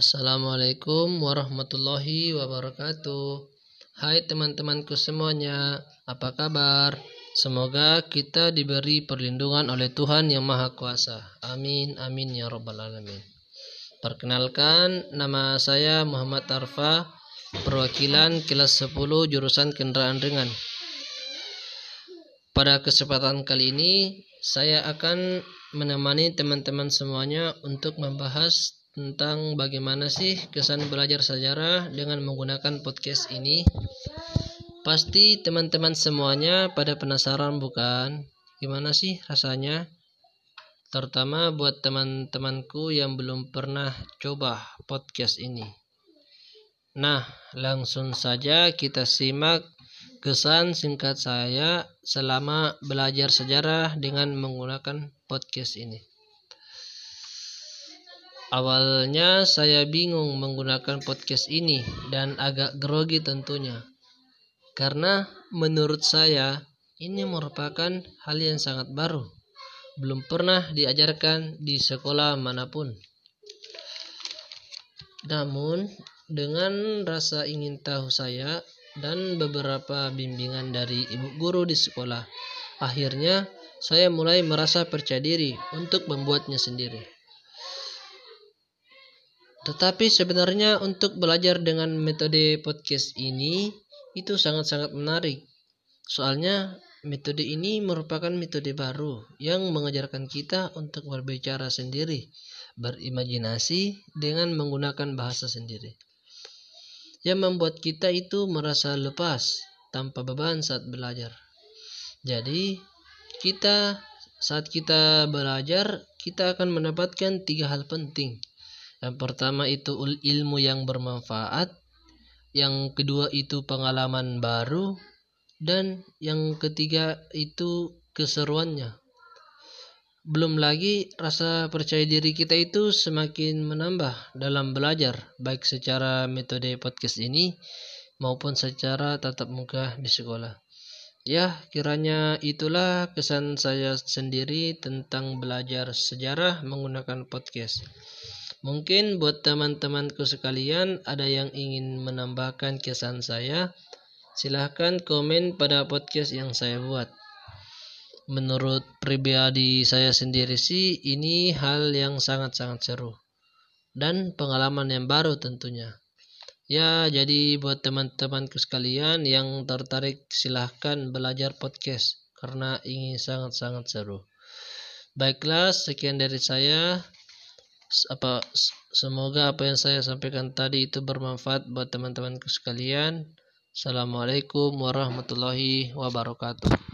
Assalamualaikum warahmatullahi wabarakatuh. Hai teman-temanku semuanya, apa kabar? Semoga kita diberi perlindungan oleh Tuhan Yang Maha Kuasa. Amin, amin ya Rabbal 'Alamin. Perkenalkan, nama saya Muhammad Tarfa, perwakilan kelas 10 jurusan kendaraan ringan. Pada kesempatan kali ini, saya akan menemani teman-teman semuanya untuk membahas tentang bagaimana sih kesan belajar sejarah dengan menggunakan podcast ini. Pasti teman-teman semuanya pada penasaran bukan? Gimana sih rasanya? Terutama buat teman-temanku yang belum pernah coba podcast ini. Nah, langsung saja kita simak kesan singkat saya selama belajar sejarah dengan menggunakan podcast ini. Awalnya saya bingung menggunakan podcast ini dan agak grogi tentunya. Karena menurut saya ini merupakan hal yang sangat baru. Belum pernah diajarkan di sekolah mana pun. Namun, dengan rasa ingin tahu saya dan beberapa bimbingan dari ibu guru di sekolah, akhirnya saya mulai merasa percaya diri untuk membuatnya sendiri. Tetapi sebenarnya untuk belajar dengan metode podcast ini itu sangat-sangat menarik. Soalnya metode ini merupakan metode baru yang mengajarkan kita untuk berbicara sendiri, berimajinasi dengan menggunakan bahasa sendiri. Yang membuat kita itu merasa lepas tanpa beban saat belajar. Jadi, kita saat kita belajar, kita akan mendapatkan tiga hal penting yang pertama itu ilmu yang bermanfaat, yang kedua itu pengalaman baru, dan yang ketiga itu keseruannya. Belum lagi rasa percaya diri kita itu semakin menambah dalam belajar, baik secara metode podcast ini maupun secara tatap muka di sekolah. Ya, kiranya itulah kesan saya sendiri tentang belajar sejarah menggunakan podcast. Mungkin buat teman-temanku sekalian ada yang ingin menambahkan kesan saya, silahkan komen pada podcast yang saya buat. Menurut pribadi saya sendiri sih ini hal yang sangat-sangat seru dan pengalaman yang baru tentunya. Ya, jadi buat teman-temanku sekalian yang tertarik silahkan belajar podcast karena ini sangat-sangat seru. Baiklah, sekian dari saya apa semoga apa yang saya sampaikan tadi itu bermanfaat buat teman-temanku sekalian. Assalamualaikum warahmatullahi wabarakatuh.